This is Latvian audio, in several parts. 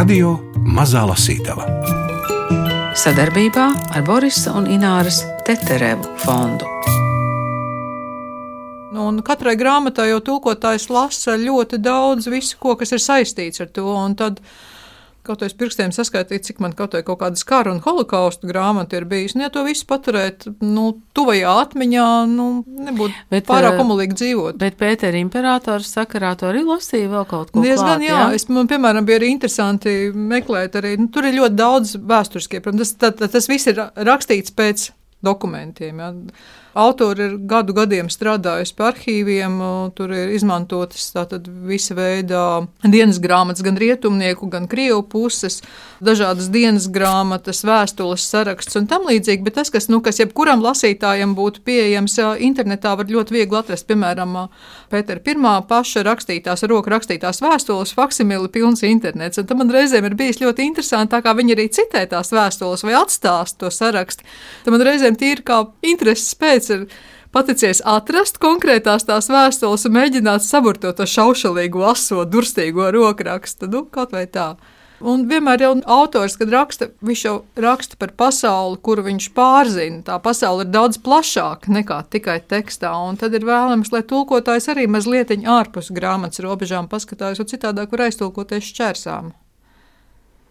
Radio Mazā Lasītava sadarbībā ar Borisa un Ināras Teterevu fondu. Nu, un katrai grāmatai jau tulkotājs lasa ļoti daudz visu, ko, kas ir saistīts ar to. Tad kaut kādā pirkstiem saskaitīt, cik man kaut, kaut kādas kara un holokausta grāmata ir bijusi. Nu, ja to visu paturēt nu, tuvajā atmiņā, nu, nebūtu bet, pārāk komulīgi eh, dzīvot. Bet Pētera imperators sakarā to arī lasīja vēl kaut ko. Diezgan, klāt, jā. jā. Es, man, piemēram, bija arī interesanti meklēt arī, nu, tur ir ļoti daudz vēsturiskie, protams, tas, tā, tas viss ir rakstīts pēc dokumentiem. Jā. Autori ir gadu gadiem strādājuši pie arhīviem, tur ir izmantotas visa veida dienas grāmatas, gan rietumnieku, gan krievu puses, dažādas dienas grāmatas, vēstules saraksts un tam līdzīgi. Bet tas, kas, nu, kas jebkuram lasītājam būtu pieejams internetā, var ļoti viegli atrast, piemēram, Pētera pirmā paša rakstītās, roka rakstītās vēstules, faksimili pilns internets. Un tam man reizēm ir bijis ļoti interesanti, tā kā viņi arī citē tās vēstules vai atstāst to sarakstu. Tam man reizēm tīri kā intereses pēc kāpēc ir paticies atrast konkrētās tās vēstules un mēģināt saburtot to šaušalīgo, aso, durstīgo rokrakstu. Nu, kaut vai tā. Un vienmēr jau autors, kad raksta, viņš jau raksta par pasauli, kuru viņš pārzina. Tā pasaule ir daudz plašāka nekā tikai tekstā, un tad ir vēlams, lai tulkotājs arī mazliet ārpus grāmatas robežām paskatās, jo citādāk var aiztulkoties šķērsām.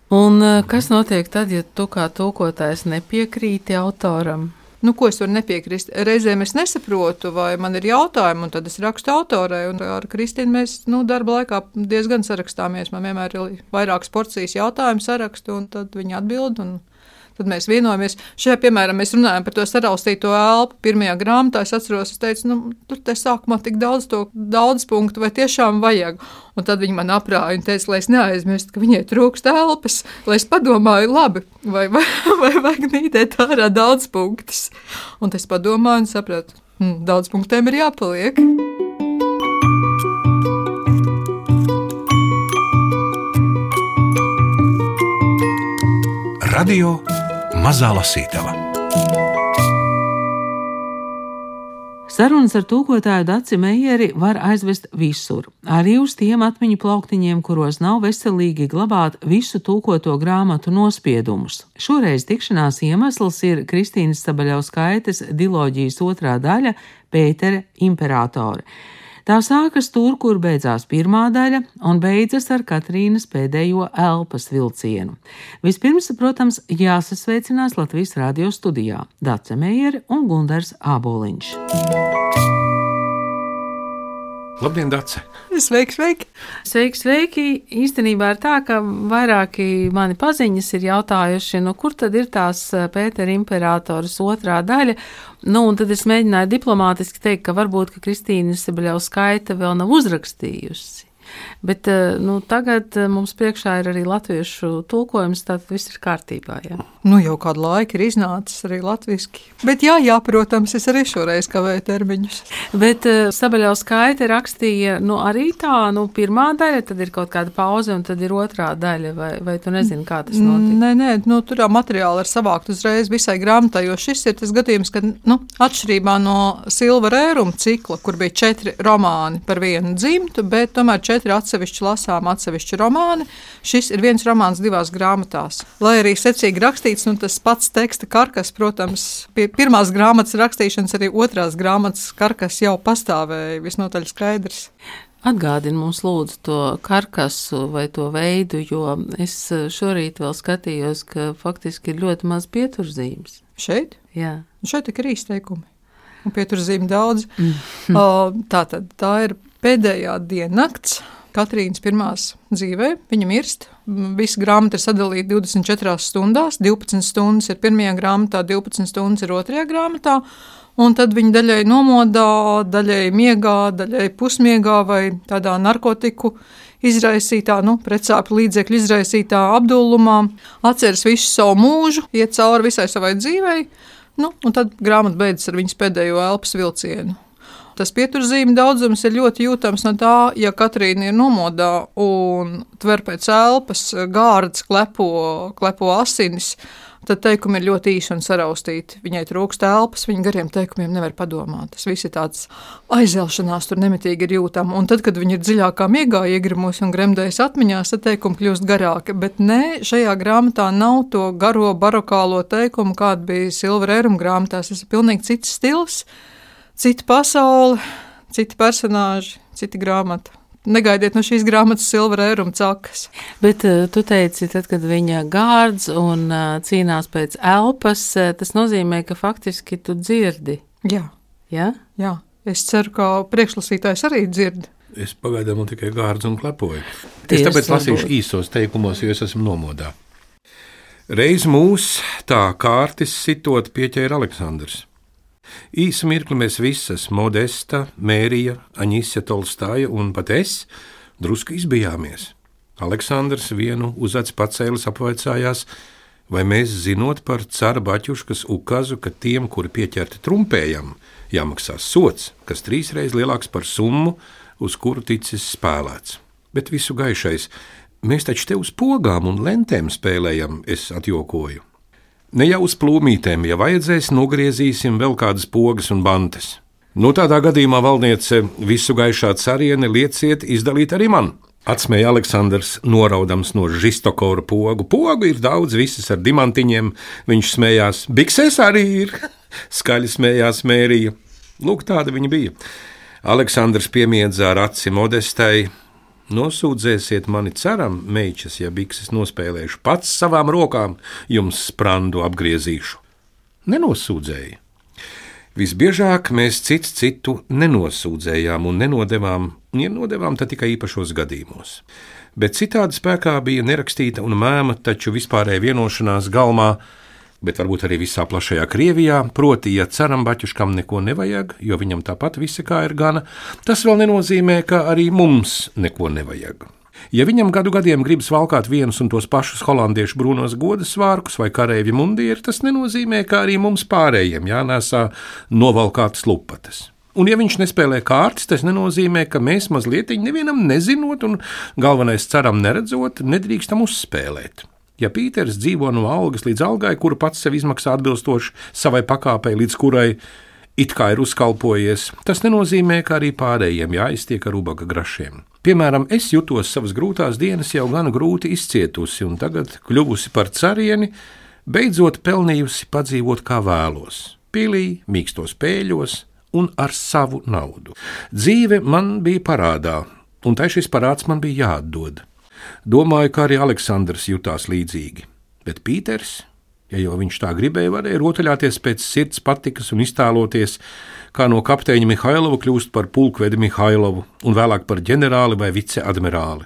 Un eh, kas notiek tad, ja tu kā tulkotājs nepiekrīti autoram? Nu, ko es varu nepiekrist. Reizēm es nesaprotu, vai man ir jautājumi, un tad es rakstu autorai. Ar Kristīnu mēs nu, darba laikā diezgan sarakstāmies. Man vienmēr ir vairākas porcijas jautājumu sarakstu, un tad viņi atbild. Un Tad mēs vienojamies. Šajā, piemēram, mēs runājam par to saraustīto elpu. Pirmajā grāmatā es atceros, es teicu, nu, tur te sākumā tik daudz to daudz punktu, vai tiešām vajag. Un tad viņi man aprāja un teica, lai es neaizmirstu, ka viņai trūkst elpas, lai es padomāju, labi, vai, vai, vai vajag mītēt ārā daudz punktus. Un es padomāju un sapratu, hmm, daudz punktiem ir jāpaliek. Radio Mazā Lasītava. Sarunas ar tūkotāju Daci Meijeri var aizvest visur, arī uz tiem atmiņu plauktiņiem, kuros nav veselīgi glabāt visu tūkoto grāmatu nospiedumus. Šoreiz tikšanās iemesls ir Kristīnas Sabaļauskaites diloģijas otrā daļa Pētere Imperatore. Tā sākas tur, kur beidzās pirmā daļa, un beidzas ar Katrīnas pēdējo elpas vilcienu. Vispirms, protams, jāsasveicinās Latvijas radio studijā Dace Meijere un Gundars Āboliņš. Labdien, Dārce! Sveiki, sveiki! Sveiki, sveiki! Īstenībā ir tā, ka vairāki mani paziņas ir jautājuši, nu, kur tad ir tās eh, Pētera imperatoras otrā daļa. Nu, un tad es mēģināju diplomātiski teikt, ka varbūt ka Kristīna Sibeļauskaita vēl nav uzrakstījusi. Bet eh, nu, tagad eh, mums priekšā ir arī latviešu tulkojums, tad viss ir kārtībā. Jā. Nu, jau kādu laiku ir iznācis arī latviešu. Bet, jā, jā, protams, es arī šoreiz kavēju termiņus. Bet eh, Sabaļaus skaita rakstīja nu, arī tā, nu, pirmā daļa, tad ir kaut kāda pauze, un tad ir otrā daļa. Vai, vai tu nezini, kā tas notiek? Nē, nē, nu, tur jau materiāli ir savākt uzreiz visai grāmatai, jo šis ir tas gadījums, ka, nu, atšķirībā no Silva Rēruma cikla, kur bija četri romāni par vienu dzimtu, bet tomēr četri četri atsevišķi lasām, atsevišķi romāni. Šis ir viens romāns divās grāmatās. Lai arī secīgi rakstīts, nu, tas pats teksta karkas, protams, pie pirmās grāmatas rakstīšanas arī otrās grāmatas karkas jau pastāvēja visnotaļ skaidrs. Atgādini mums, lūdzu, to karkasu vai to veidu, jo es šorīt vēl skatījos, ka faktiski ir ļoti maz pieturzīmes. Šeit? Jā. Šeit ir izteikumi. Un pieturzīme daudz. Mm. -hmm. Tā tad tā ir pēdējā diennakts. Katrīnas pirmās dzīvē, viņa mirst. Visa grāmata ir sadalīta 24 stundās. 12 stundas ir pirmajā grāmatā, 12 stundas ir otrajā grāmatā. Un tad viņa daļai nomodā, daļai miegā, daļai pusmiegā vai tādā narkotiku izraisītā, nu, precāpju līdzekļu izraisītā apdullumā, atceras visu savu mūžu, iet cauri visai savai dzīvei, nu, un tad grāmata beidzas ar viņas pēdējo elpas vilcienu tas pieturzīmju daudzums ir ļoti jūtams no tā, ja Katrīna ir nomodā un tver pēc elpas, gārds klepo, klepo asinis. Tad teikumi ir ļoti īsi un saraustīti. Viņai trūkst elpas, viņa gariem teikumiem nevar padomāt. Tas viss ir tāds aizelšanās, tur nemitīgi ir jūtama. Un tad, kad viņa ir dziļākā miegā iegrimusi un gremdējas atmiņās, tad teikumi kļūst garāki. Bet nē, šajā grāmatā nav to garo barokālo teikumu, kāda bija Silvera Eruma grāmatās. Tas ir pilnīgi cits stils, cita pasaule, citi personāži, cita grāmata negaidiet no šīs grāmatas silvera ēruma cakas. Bet uh, tu teici, tad, kad viņa gārdz un uh, cīnās pēc elpas, uh, tas nozīmē, ka faktiski tu dzirdi. Jā. Ja? Jā. Es ceru, ka priekšlasītājs arī dzird. Es pagaidām tikai gārdzu un klepoju. Ties, es tāpēc lasīšu varbūt. īsos teikumos, jo es esmu nomodā. Reiz mūs tā kārtis sitot pieķēra Aleksandrs. Īsu mirkli mēs visas, Modesta, Mērija, Aņisja Tolstāja un pat es, drusku izbijāmies. Aleksandrs vienu uz acu pacēlis apvaicājās, vai mēs zinot par cara baķuškas ukazu, ka tiem, kuri pieķerti trumpējam, jāmaksā sots, kas trīsreiz lielāks par summu, uz kuru ticis spēlēts. Bet visu gaišais, mēs taču te uz pogām un lentēm spēlējam, es atjokoju. Ne jau uz plūmītēm, ja vajadzēs, nogriezīsim vēl kādas pogas un bantes. Nu, tādā gadījumā valdniece visu gaišā carieni lieciet izdalīt arī man. Atsmēja Aleksandrs, noraudams no žistokora pogu. Pogu ir daudz, visas ar diamantiņiem. Viņš smējās, biksēs arī ir. Skaļi smējās mērija. Lūk, tāda viņa bija. Aleksandrs piemiedza ar aci modestai, Nosūdzēsiet mani ceram, meitas, ja bikses nospēlēšu, pats savām rokām jums sprandu apgriezīšu. Nenosūdzēja. Visbiežāk mēs cits citu nenosūdzējām un nenodevām, ja nodevām tad tikai īpašos gadījumos. Bet citādi spēkā bija nerakstīta un mēma, taču vispārēja vienošanās galmā, bet varbūt arī visā plašajā Krievijā, proti, ja ceram baķuškam neko nevajag, jo viņam tāpat visi kā ir gana, tas vēl nenozīmē, ka arī mums neko nevajag. Ja viņam gadu gadiem gribas valkāt vienus un tos pašus holandiešu brūnos godas svārkus vai kareivju mundieri, tas nenozīmē, ka arī mums pārējiem jānēsā novalkātas lupatas. Un, ja viņš nespēlē kārtas, tas nenozīmē, ka mēs mazliet nevienam nezinot un galvenais ceram neredzot, nedrīkstam uzspēlēt. Ja Pīters dzīvo no algas līdz algai, kuru pats sev izmaksā atbilstoši savai pakāpei, līdz kurai it kā ir uzkalpojies, tas nenozīmē, ka arī pārējiem jāiztiek ar ubaga grašiem. Piemēram, es jutos savas grūtās dienas jau gana grūti izcietusi, un tagad, kļuvusi par carieni, beidzot pelnījusi padzīvot kā vēlos - pilī, mīkstos pēļos un ar savu naudu. Dzīve man bija parādā, un tai šis parāds man bija jāatdod. Domāju, ka arī Aleksandrs jutās līdzīgi. Bet Pīters, ja jau viņš tā gribēja, varēja rotaļāties pēc sirds patikas un iztēloties, kā no kapteiņa Mihailova kļūst par pulkvedi Mihailovu un vēlāk par ģenerāli vai viceadmirāli.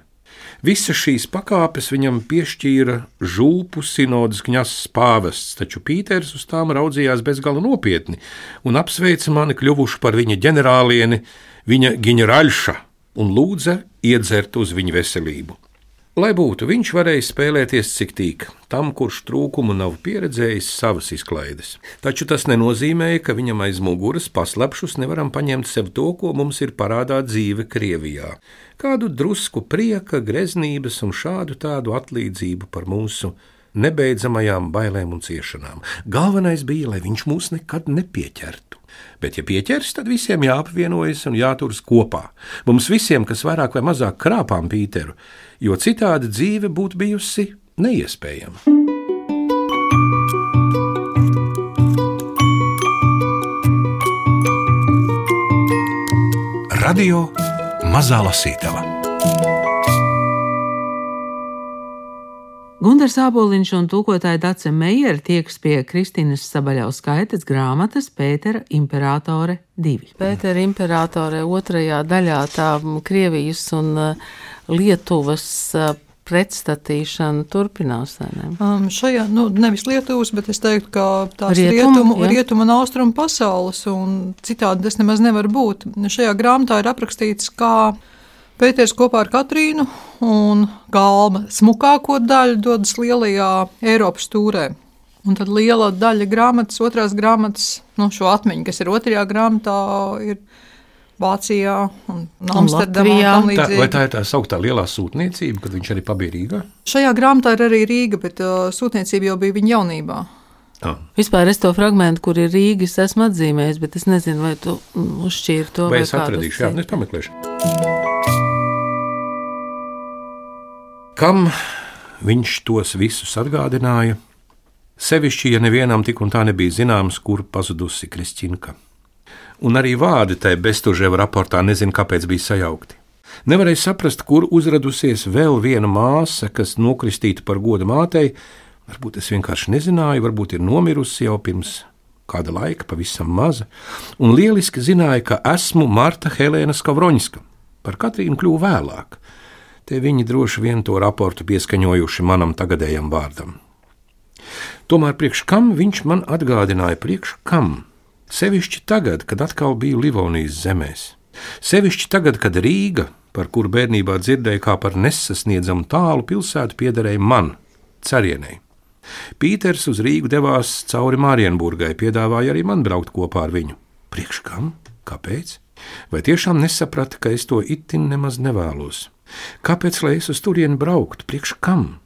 Visas šīs pakāpes viņam piešķīra žūpu sinodas kņazs pāvests, taču Pīters uz tām raudzījās bezgala nopietni un apsveica mani kļuvuši par viņa ģenerālieni, viņa ģenerāļša un lūdza iedzert uz viņa veselību. Lai būtu, viņš varēja spēlēties cik tīk, tam, kurš trūkumu nav pieredzējis savas izklaides. Taču tas nenozīmēja, ka viņam aiz muguras paslēpšus nevaram paņemt sev to, ko mums ir parādā dzīve Krievijā. Kādu drusku prieka, greznības un šādu tādu atlīdzību par mūsu nebeidzamajām bailēm un ciešanām. Galvenais bija, lai viņš mūs nekad nepieķertu. Bet, ja pieķers, tad visiem jāapvienojas un jāturas kopā. Mums visiem, kas vairāk vai mazāk krāpām Pīteru, jo citādi dzīve būtu bijusi neiespējama. Radio Mazā Lasītava. Gunārs Aboliņš un tūkotāja Dace Meijera tieks pie Kristīnas Sabaļauskaitas grāmatas Pētera Imperatore 2. Pētera Imperatore otrajā daļā tā Krievijas un uh, Lietuvas uh, pretstatīšana turpinās. Ne? Um, šajā, nu, nevis Lietuvas, bet es teiktu, ka tās Rietumu, rietumu, rietumu un austrumu pasaules, un citādi tas nemaz nevar būt. Šajā grāmatā ir aprakstīts, kā Pēters kopā ar Katrīnu un Galma smukāko daļu dodas lielajā Eiropas tūrē. Un tad liela daļa grāmatas, otrās grāmatas, nu, šo atmiņu, kas ir otrajā grāmatā, ir Vācijā un Amsterdamā. Latvijā. Tā, vai tā ir tā sauktā lielā sūtniecība, kad viņš arī pabija Rīgā? Šajā grāmatā ir arī Rīga, bet uh, sūtniecība jau bija viņa jaunībā. Ah. Vispār es to fragment, kur ir Rīgas, esmu atzīmējis, bet es nezinu, vai tu uzšķīri to Vai vai es atradīšu? Jā, nu es pameklēšu. Kam viņš tos visus atgādināja? Sevišķi, ja nevienam tik un tā nebija zināms, kur pazudusi Kristīna. Un arī vārdi tajā beztužēva raportā nezinu, kāpēc bija sajaukti. Nevarēja saprast, kur uzradusies vēl viena māsa, kas nokristīta par godu mātei. Varbūt es vienkārši nezināju, varbūt ir nomirusi jau pirms kāda laika, pavisam maza, un lieliski zināja, ka esmu Marta Helēna Skavroņska. Par Katrīnu kļuvu vēlāk. Te viņi droši vien to raportu pieskaņojuši manam tagadējam vārdam. Tomēr priekš kam viņš man atgādināja, priekš kam? Sevišķi tagad, kad atkal biju Livonijas zemēs. Sevišķi tagad, kad Rīga, par kuru bērnībā dzirdēju kā par nesasniedzamu tālu pilsētu, piederēja man, carienei. Pīters uz Rīgu devās cauri Mārienburgai, piedāvāja arī man braukt kopā ar viņu. Priekš kam? Kāpēc? Vai tiešām nesaprata, ka es to itin nemaz nevēlos? Kāpēc lai es uz turieni brauktu? Priekš kam?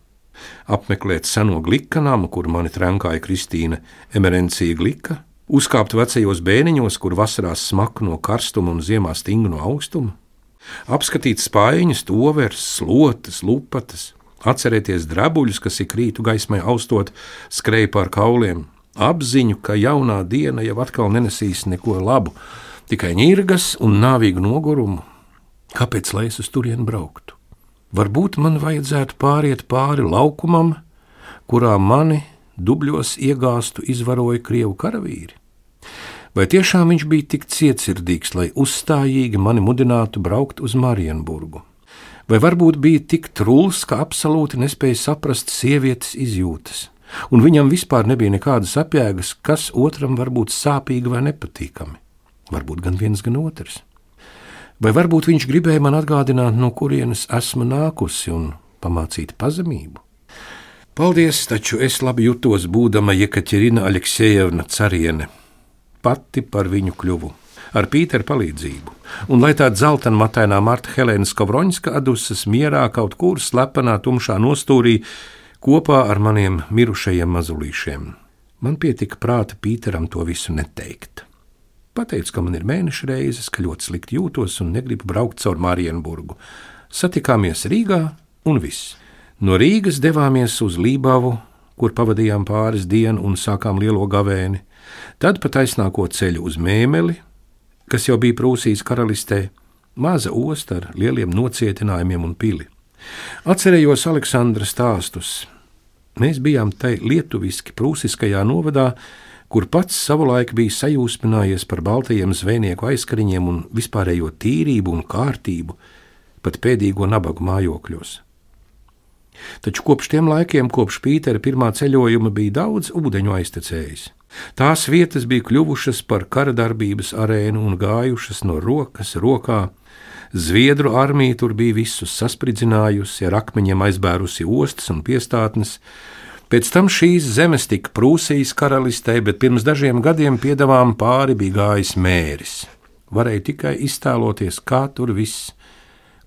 Apmeklēt seno glika namu, kur mani trenkāja Kristīna Emerencija glika, uzkāpt vecajos bēniņos, kur vasarās smaku no karstuma un ziemā stingu no augstuma, apskatīt spaiņas, tovers, slotas, lupatas, atcerēties drabuļus, kas ik rītu gaismai austot, skrēja pār kauliem, apziņu, ka jaunā diena jau atkal nenesīs neko labu, tikai ņirgas un nāvīgu nogurumu. Kāpēc lai es uz turieni brauktu? Varbūt man vajadzētu pāriet pāri laukumam, kurā mani dubļos iegāstu izvaroja krievu karavīri. Vai tiešām viņš bija tik cietsirdīgs, lai uzstājīgi mani mudinātu braukt uz Marienburgu? Vai varbūt bija tik trūls, ka absolūti nespēja saprast sievietes izjūtas, un viņam vispār nebija nekādas apjēgas, kas otram var būt sāpīgi vai nepatīkami? Varbūt gan viens, gan otrs. Vai varbūt viņš gribēja man atgādināt, no kurienes esmu nākusi un pamācīt pazemību? Paldies, taču es labi jutos, būdama Jekaterina Aleksejevna Cariene. Pati par viņu kļuvu, ar Pīteru palīdzību, un lai tāda zeltainmatainā Marta Helēna Skavroņska atdusas mierā kaut kur slepenā tumšā nostūrī kopā ar maniem mirušajiem mazulīšiem. Man pietika prāta Pīteram to visu neteikt. Pateicu, ka man ir mēneša reizes, ka ļoti slikti jūtos un negribu braukt caur Marienburgu. Satikāmies Rīgā un viss. No Rīgas devāmies uz Lībavu, kur pavadījām pāris dienu un sākām lielo gavēni, tad pat aiznāko ceļu uz Mēmeli, kas jau bija Prūsijas karalistē, maza osta ar lieliem nocietinājumiem un pili. Atcerējos Aleksandra stāstus. Mēs bijām tai lietuviski prūsiskajā novadā, kur pats savulaik bija sajūsminājies par baltajiem zvejnieku aizkariņiem un vispārējo tīrību un kārtību, pat pēdīgo nabagu mājokļos. Taču kopš tiem laikiem, kopš Pītera pirmā ceļojuma, bija daudz ūdeņu aiztecējis. Tās vietas bija kļuvušas par kara darbības arēnu un gājušas no rokas rokā. Zviedru armija tur bija visus saspridzinājusi, ar akmeņiem aizbērusi ostas un piestātnes, Pēc tam šīs zemes tika Prūsijas karalistē, bet pirms dažiem gadiem piedāvām pāri bija gājis mēris. Varēja tikai iztēloties, kā tur viss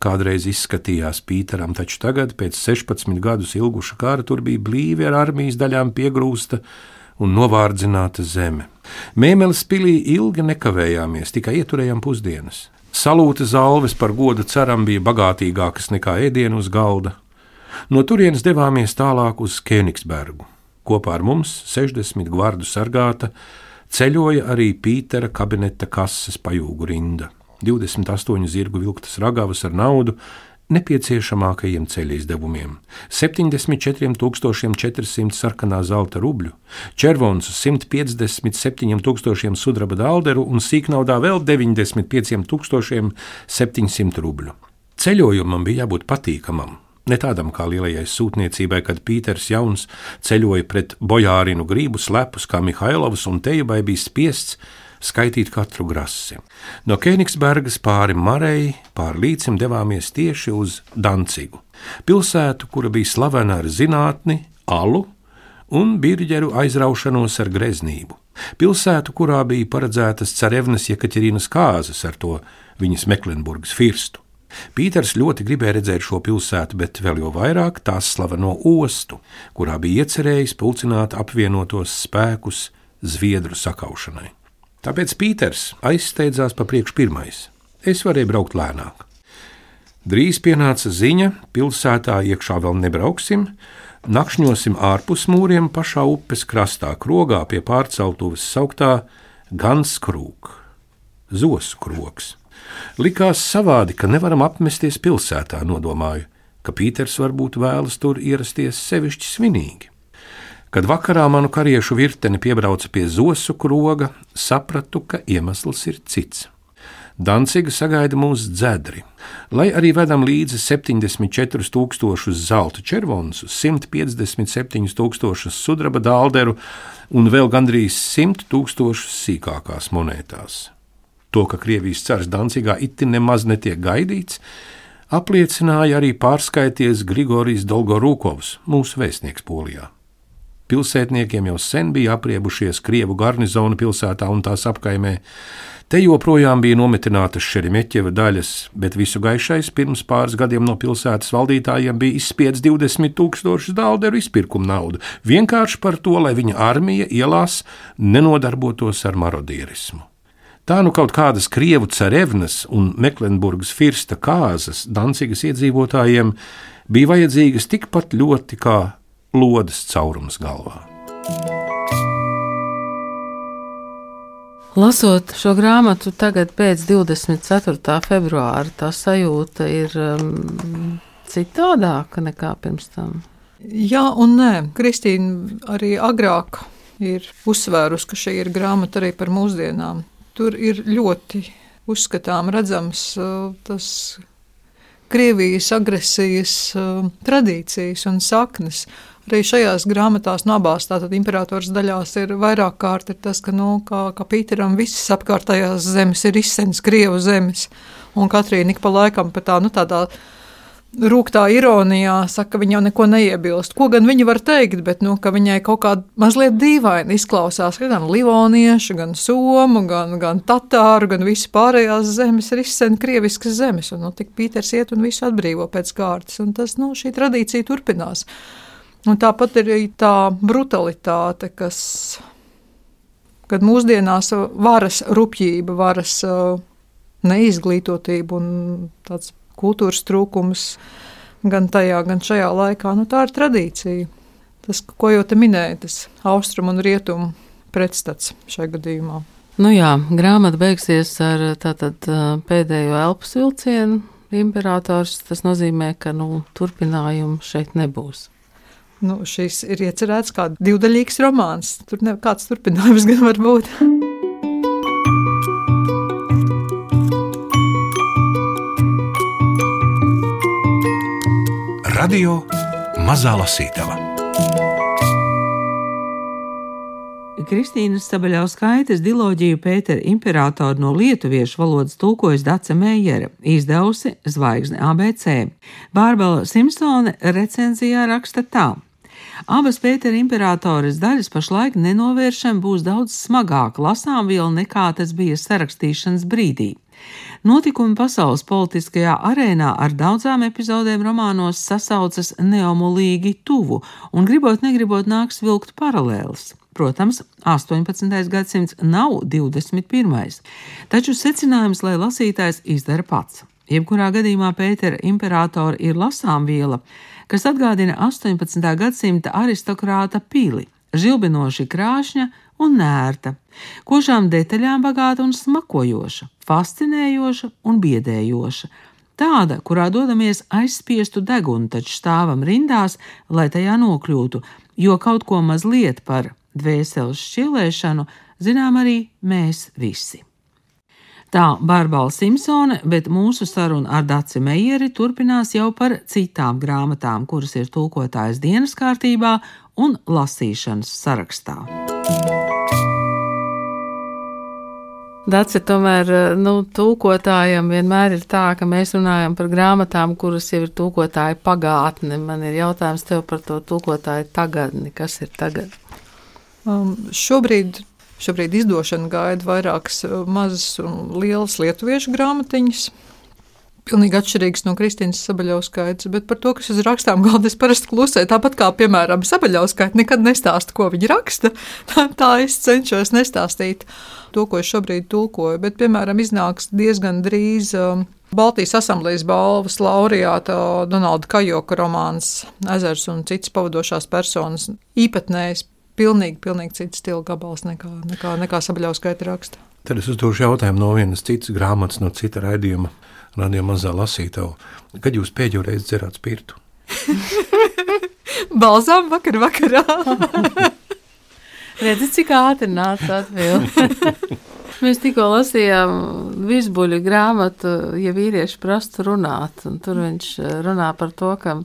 kādreiz izskatījās Pīteram, taču tagad, pēc 16 gadus ilguša kara, tur bija blīvi ar armijas daļām piegrūsta un novārdzināta zeme. Mēmeles pilī ilgi nekavējāmies, tikai ieturējām pusdienas. Salūta zalves par godu ceram bija bagātīgākas nekā ēdienu uz galda. No turienes devāmies tālāk uz Kēnigsbergu. Kopā ar mums 60 gvardu sargāta ceļoja arī Pītera kabineta kases pajūgu rinda. 28 zirgu vilktas ragavas ar naudu nepieciešamākajiem ceļa izdevumiem - 74,400 sarkanā zelta rubļu, červons 157,000 sudraba dalderu un sīknaudā vēl 95,700 rubļu. Ceļojumam bija jābūt patīkamam. Ne tādam kā lielajai sūtniecībai, kad Pīters Jauns ceļoja pret bojārinu gribu slepus kā Mihailovs un Tejubai bija spiests skaitīt katru grasi. No Kēnigsbergas pāri Marei, pāri līcim devāmies tieši uz Dancigu, pilsētu, kura bija slavena ar zinātni, alu un birģeru aizraušanos ar greznību. pilsētu, kurā bija paredzētas Cerevnes Jekaterinas kāzas ar to viņas Meklenburgas firstu. Pīters ļoti gribēja redzēt šo pilsētu, bet vēl jau vairāk tās slaveno ostu, kurā bija iecerējis pulcināt apvienotos spēkus Zviedru sakaušanai. Tāpēc Pīters aizsteidzās pa priekšu pirmais. Es varēju braukt lēnāk. Drīz pienāca ziņa, pilsētā iekšā vēl nebrauksim, nakšņosim ārpus mūriem pašā upes krastā, krogā pie pārceltuves sauktā Ganskrūka, Zoskroks. Likās savādi, ka nevaram apmesties pilsētā, nodomāju, ka Pīters varbūt vēlas tur ierasties sevišķi svinīgi. Kad vakarā manu kariešu virteni piebrauca pie zosu kroga, sapratu, ka iemesls ir cits. Danciga sagaida mūs dzedri. Lai arī vedam līdzi 74,000 zelta červonus, 157,000 sudraba dālderu un vēl gandrīz 100,000 sīkākās monētās. To, ka Krievijas cars Dancigā itin nemaz netiek gaidīts, apliecināja arī pārskaities Grigorijs Dolgorūkovs, mūsu vēstnieks Polijā. Pilsētniekiem jau sen bija apriebušies Krievu garnizona pilsētā un tās apkaimē, Te joprojām bija nometinātas Šerimeķeva daļas, bet visu gaišais pirms pāris gadiem no pilsētas valdītājiem bija izspiedz 20 tūkstošu dālderu izpirkuma naudu, vienkārši par to, lai viņa armija ielās nenodarbotos ar marodierismu. Tā nu kaut kādas krievu cerevnas un Meklenburgas firsta kāzas Dancigas iedzīvotājiem bija vajadzīgas tikpat ļoti kā lodes caurums galvā. Lasot šo grāmatu tagad pēc 24. februāra, tā sajūta ir um, citādāka nekā pirms tam. Jā, un nē, Kristīna arī agrāk ir uzsvērusi, ka šī ir grāmata arī par mūsdienām. Tur ir ļoti uzskatām redzams uh, tas Krievijas agresijas uh, tradīcijas un saknes. Arī šajās grāmatās, no abās tātad imperators daļās, ir vairāk kārt ir tas, ka, nu, kā, kā Pīteram visas apkārtējās zemes ir izsens Krievu zemes, un Katrīna ik pa laikam pa tā, nu, tādā rūktā ironijā saka, ka viņa jau neko neiebilst. Ko gan viņa var teikt, bet nu, viņai kaut kā mazliet dīvaini izklausās, ka gan livāniešu, gan somu, gan, gan tatāru, gan visas pārējās zemes ir izsēna krieviskas zemes. Un, nu, tik Pīters iet un visu atbrīvo pēc kārtas, un tas, nu, šī tradīcija turpinās. Un tāpat ir arī tā brutalitāte, kas, kad mūsdienās varas rupjība, varas neizglītotība un tāds kultūras trūkums gan tajā, gan šajā laikā, nu, tā ir tradīcija. Tas, ko jau te minēja, tas austrumu un rietumu pretstats šajā gadījumā. Nu jā, grāmata beigsies ar tātad, pēdējo elpas vilcienu. Imperators tas nozīmē, ka nu, turpinājumu šeit nebūs. Nu, šis ir iecerēts kā divdaļīgs romāns. Tur nav kāds turpinājums, gan var būt. Radio Mazā Lasītava. Kristīnas Sabaļauskaitas diloģiju Pētera imperatoru no lietuviešu valodas tulkojas Dace Meijere, izdevusi Zvaigzne ABC. Bārbala Simpsone recenzijā raksta tā. Abas Pētera imperatoras daļas pašlaik nenovēršami būs daudz smagāk lasām viela nekā tas bija sarakstīšanas brīdī. Notikumi pasaules politiskajā arēnā ar daudzām epizodēm romānos sasaucas neomulīgi tuvu, un gribot negribot nāks vilkt paralēlis. Protams, 18. gadsimts nav 21. Taču secinājums, lai lasītājs izdara pats. Jebkurā gadījumā Pētera imperatora ir lasām viela, kas atgādina 18. gadsimta aristokrāta pili, žilbinoši krāšņa un nērta, košām detaļām bagāta un smakojoša, fascinējoša un biedējoša. Tāda, kurā dodamies aizspiestu degunu, taču stāvam rindās, lai tajā nokļūtu, jo kaut ko mazliet par dvēseles šķilēšanu zinām arī mēs visi. Tā Bārbala Simpsone, bet mūsu saruna ar Daci Meijeri turpinās jau par citām grāmatām, kuras ir tulkotājas dienas kārtībā un lasīšanas sarakstā. Daci, tomēr nu, tulkotājiem vienmēr ir tā, ka mēs runājam par grāmatām, kuras jau ir tulkotāja pagātne. Man ir jautājums tev par to tulkotāju tagadni. Kas ir tagad? Um, šobrīd Šobrīd izdošana gaida vairākas uh, mazas un lielas lietuviešu grāmatiņas. Pilnīgi atšķirīgs no Kristīnas Sabaļauskaitas, bet par to, kas uz rakstām galda, es parasti klusēju. Tāpat kā, piemēram, Sabaļauskaita nekad nestāsta, ko viņa raksta. Tā es cenšos nestāstīt to, ko es šobrīd tulkoju. Bet, piemēram, iznāks diezgan drīz um, Baltijas asamblejas balvas laureāta Donalda Kajoka romāns Ezers un citas pavadošās personas īpatnējs pilnīgi, pilnīgi cits stila gabals nekā, nekā, nekā Sabaļauskaita raksta. Tad es uzdošu jautājumu no vienas citas grāmatas, no cita raidījuma, raidījuma mazā lasītāja. Kad jūs pēdējo reizi dzerāt spirtu? Balzām vakar vakarā. Redzi, cik ātri nāca atbildi. Mēs tikko lasījām visbuļu grāmatu, ja vīrieši prastu runāt. Tur viņš eh, runā par to, ka,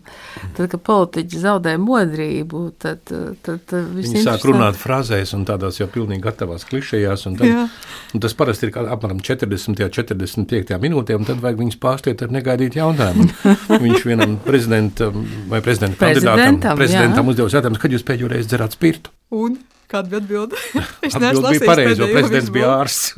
tad, kad politiķi zaudē modrību, tad, tad, tad viņi sāk runāt frāzēs un tādās jau pilnīgi gatavās klišejās. Un tad, un tas parasti ir apmēram 40. un 45. minūtē, un tad vajag viņus pārsteigt ar negaidītu jautājumu. viņš vienam prezidentam vai prezidenta kandidātam prezidentam uzdevis jautājumu, kad jūs pēdējo reizi dzerāt spirtu? Un? Kāda bija atbilde? Es neesmu bija pareizi, prezidents bija ārsts.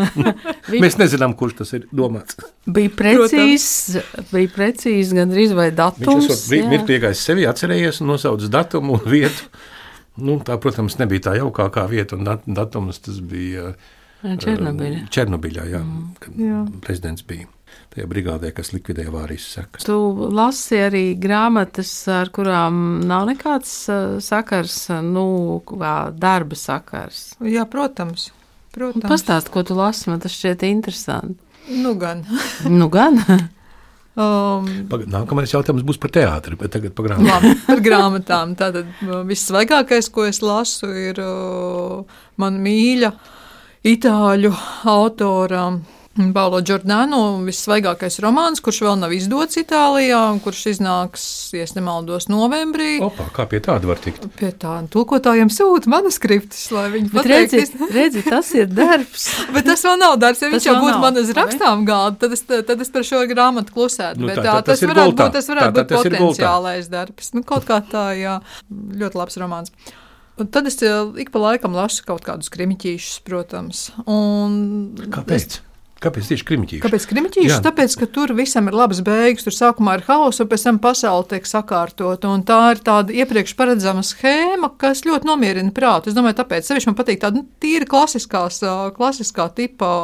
Mēs nezinām, kurš tas ir domāts. Bija precīzs, bija precīzs gandrīz vai datums. Viņš esot mirklīgais sevi atcerējies un nosaucis datumu un vietu. Nu, tā, protams, nebija tā jaukākā vieta un dat datums tas bija Černobiļā. Černobiļā, jā, mm. jā. prezidents bija tajā brigādē, kas likvidēja avārijas sekas. Tu lasi arī grāmatas, ar kurām nav nekāds uh, sakars, nu, darba sakars. Jā, protams. protams. Pastāst, ko tu lasi, man tas šķiet interesanti. Nu gan. nu gan. Um, Pag nākamais jautājums būs par teātri, bet tagad par grāmatām. Labi, par grāmatām. Tātad uh, vissvaigākais, ko es lasu, ir uh, man mīļa itāļu autora Paulo Giordano vissvaigākais romāns, kurš vēl nav izdots Itālijā, kurš iznāks, ja nemaldos, novembrī. Opa, kā pie tāda var tikt? Pie tāda tulkotājiem sūta manuskriptus, lai viņi pateiktu. Redzi, redzi, tas ir darbs. bet tas vēl nav darbs. Ja tas viņš jau būtu man uz rakstām gāda, tad es, tad es par šo grāmatu klusētu. Nu, bet tā, tā, tas, tas varētu būt, tas varētu tā, tā, būt potenciālais darbs. Nu, kaut kā tā, jā, ļoti labs romāns. Un tad es ik pa laikam lasu kaut kādus krimiķīšus, protams. Un Kāpēc? Es, Kāpēc tieši krimiķīši? Kāpēc krimiķīši? Tāpēc, ka tur visam ir labas beigas, tur sākumā ir hausa, un pēc tam pasaule tiek sakārtota. Tā ir tāda iepriekš paredzama schēma, kas ļoti nomierina prātu. Es domāju, tāpēc sevišķi man patīk tāda nu, tīra klasiskās, klasiskā tipa,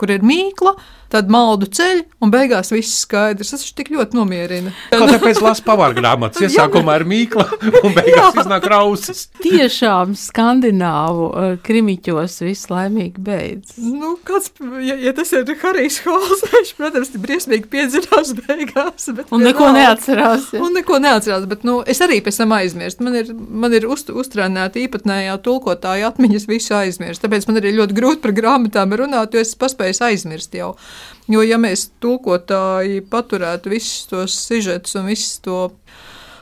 kur ir mīkla tad maldu ceļ, un beigās viss skaidrs. Tas tik ļoti nomierina. Kā tāpēc lasu pavāra grāmatas, iesākumā ir mīkla, un beigās iznāk rausas. Tiešām skandināvu uh, krimiķos viss laimīgi beidzas. Nu, kāds, ja, ja tas ir Harijs Hols, viņš, protams, briesmīgi piedzinās beigās. Un neko neatcerās. Ja. Un neko neatcerās, bet, nu, es arī pēc tam aizmirstu. Man ir, man ir uz, uztrēnēta īpatnējā tulkotāja atmiņas visu aizmirst. Tāpēc man arī ļoti grūti par grāmatām runāt, jo es paspēju aizmirst jau. Jo, ja mēs tulkotāji paturētu visus tos sižetus un visu to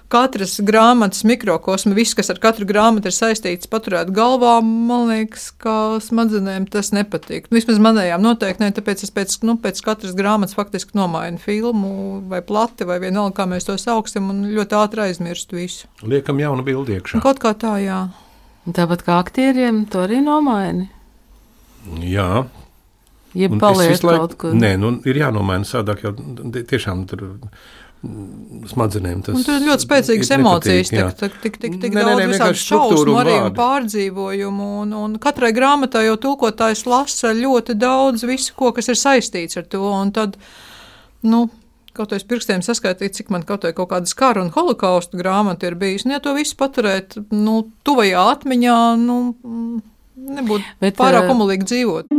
katras grāmatas mikrokosmu, viss, kas ar katru grāmatu ir saistīts, paturēt galvā, man liekas, ka smadzenēm tas nepatīk. Nu, vismaz manējām noteikti ne, tāpēc es pēc, nu, pēc katras grāmatas faktiski nomainu filmu vai plati vai vienalga, kā mēs to sauksim, un ļoti ātri aizmirstu visu. Liekam jaunu bildi iekšā. Kaut kā tā, jā. Tāpat kā aktieriem, to arī nomaini. Jā, Ja paliek laiku, kaut kur. Nē, nu, ir jānomaina sādāk, jo tiešām tur smadzenēm tas un tur ir ļoti spēcīgas ir emocijas, nepatīk, tik, tik, tik, tik nē, daudz nē, visādi šausmu arī un pārdzīvojumu, un, un katrai grāmatai jau tulkotājs lasa ļoti daudz visu, ko, kas ir saistīts ar to, un tad, nu, kaut kādā pirkstiem saskaitīt, cik man kaut, kaut kādas kara un holokaustu grāmata ir bijusi. Un, ja to visu paturēt nu, tuvajā atmiņā, nu, nebūtu Bet, pārāk omulīgi dzīvot.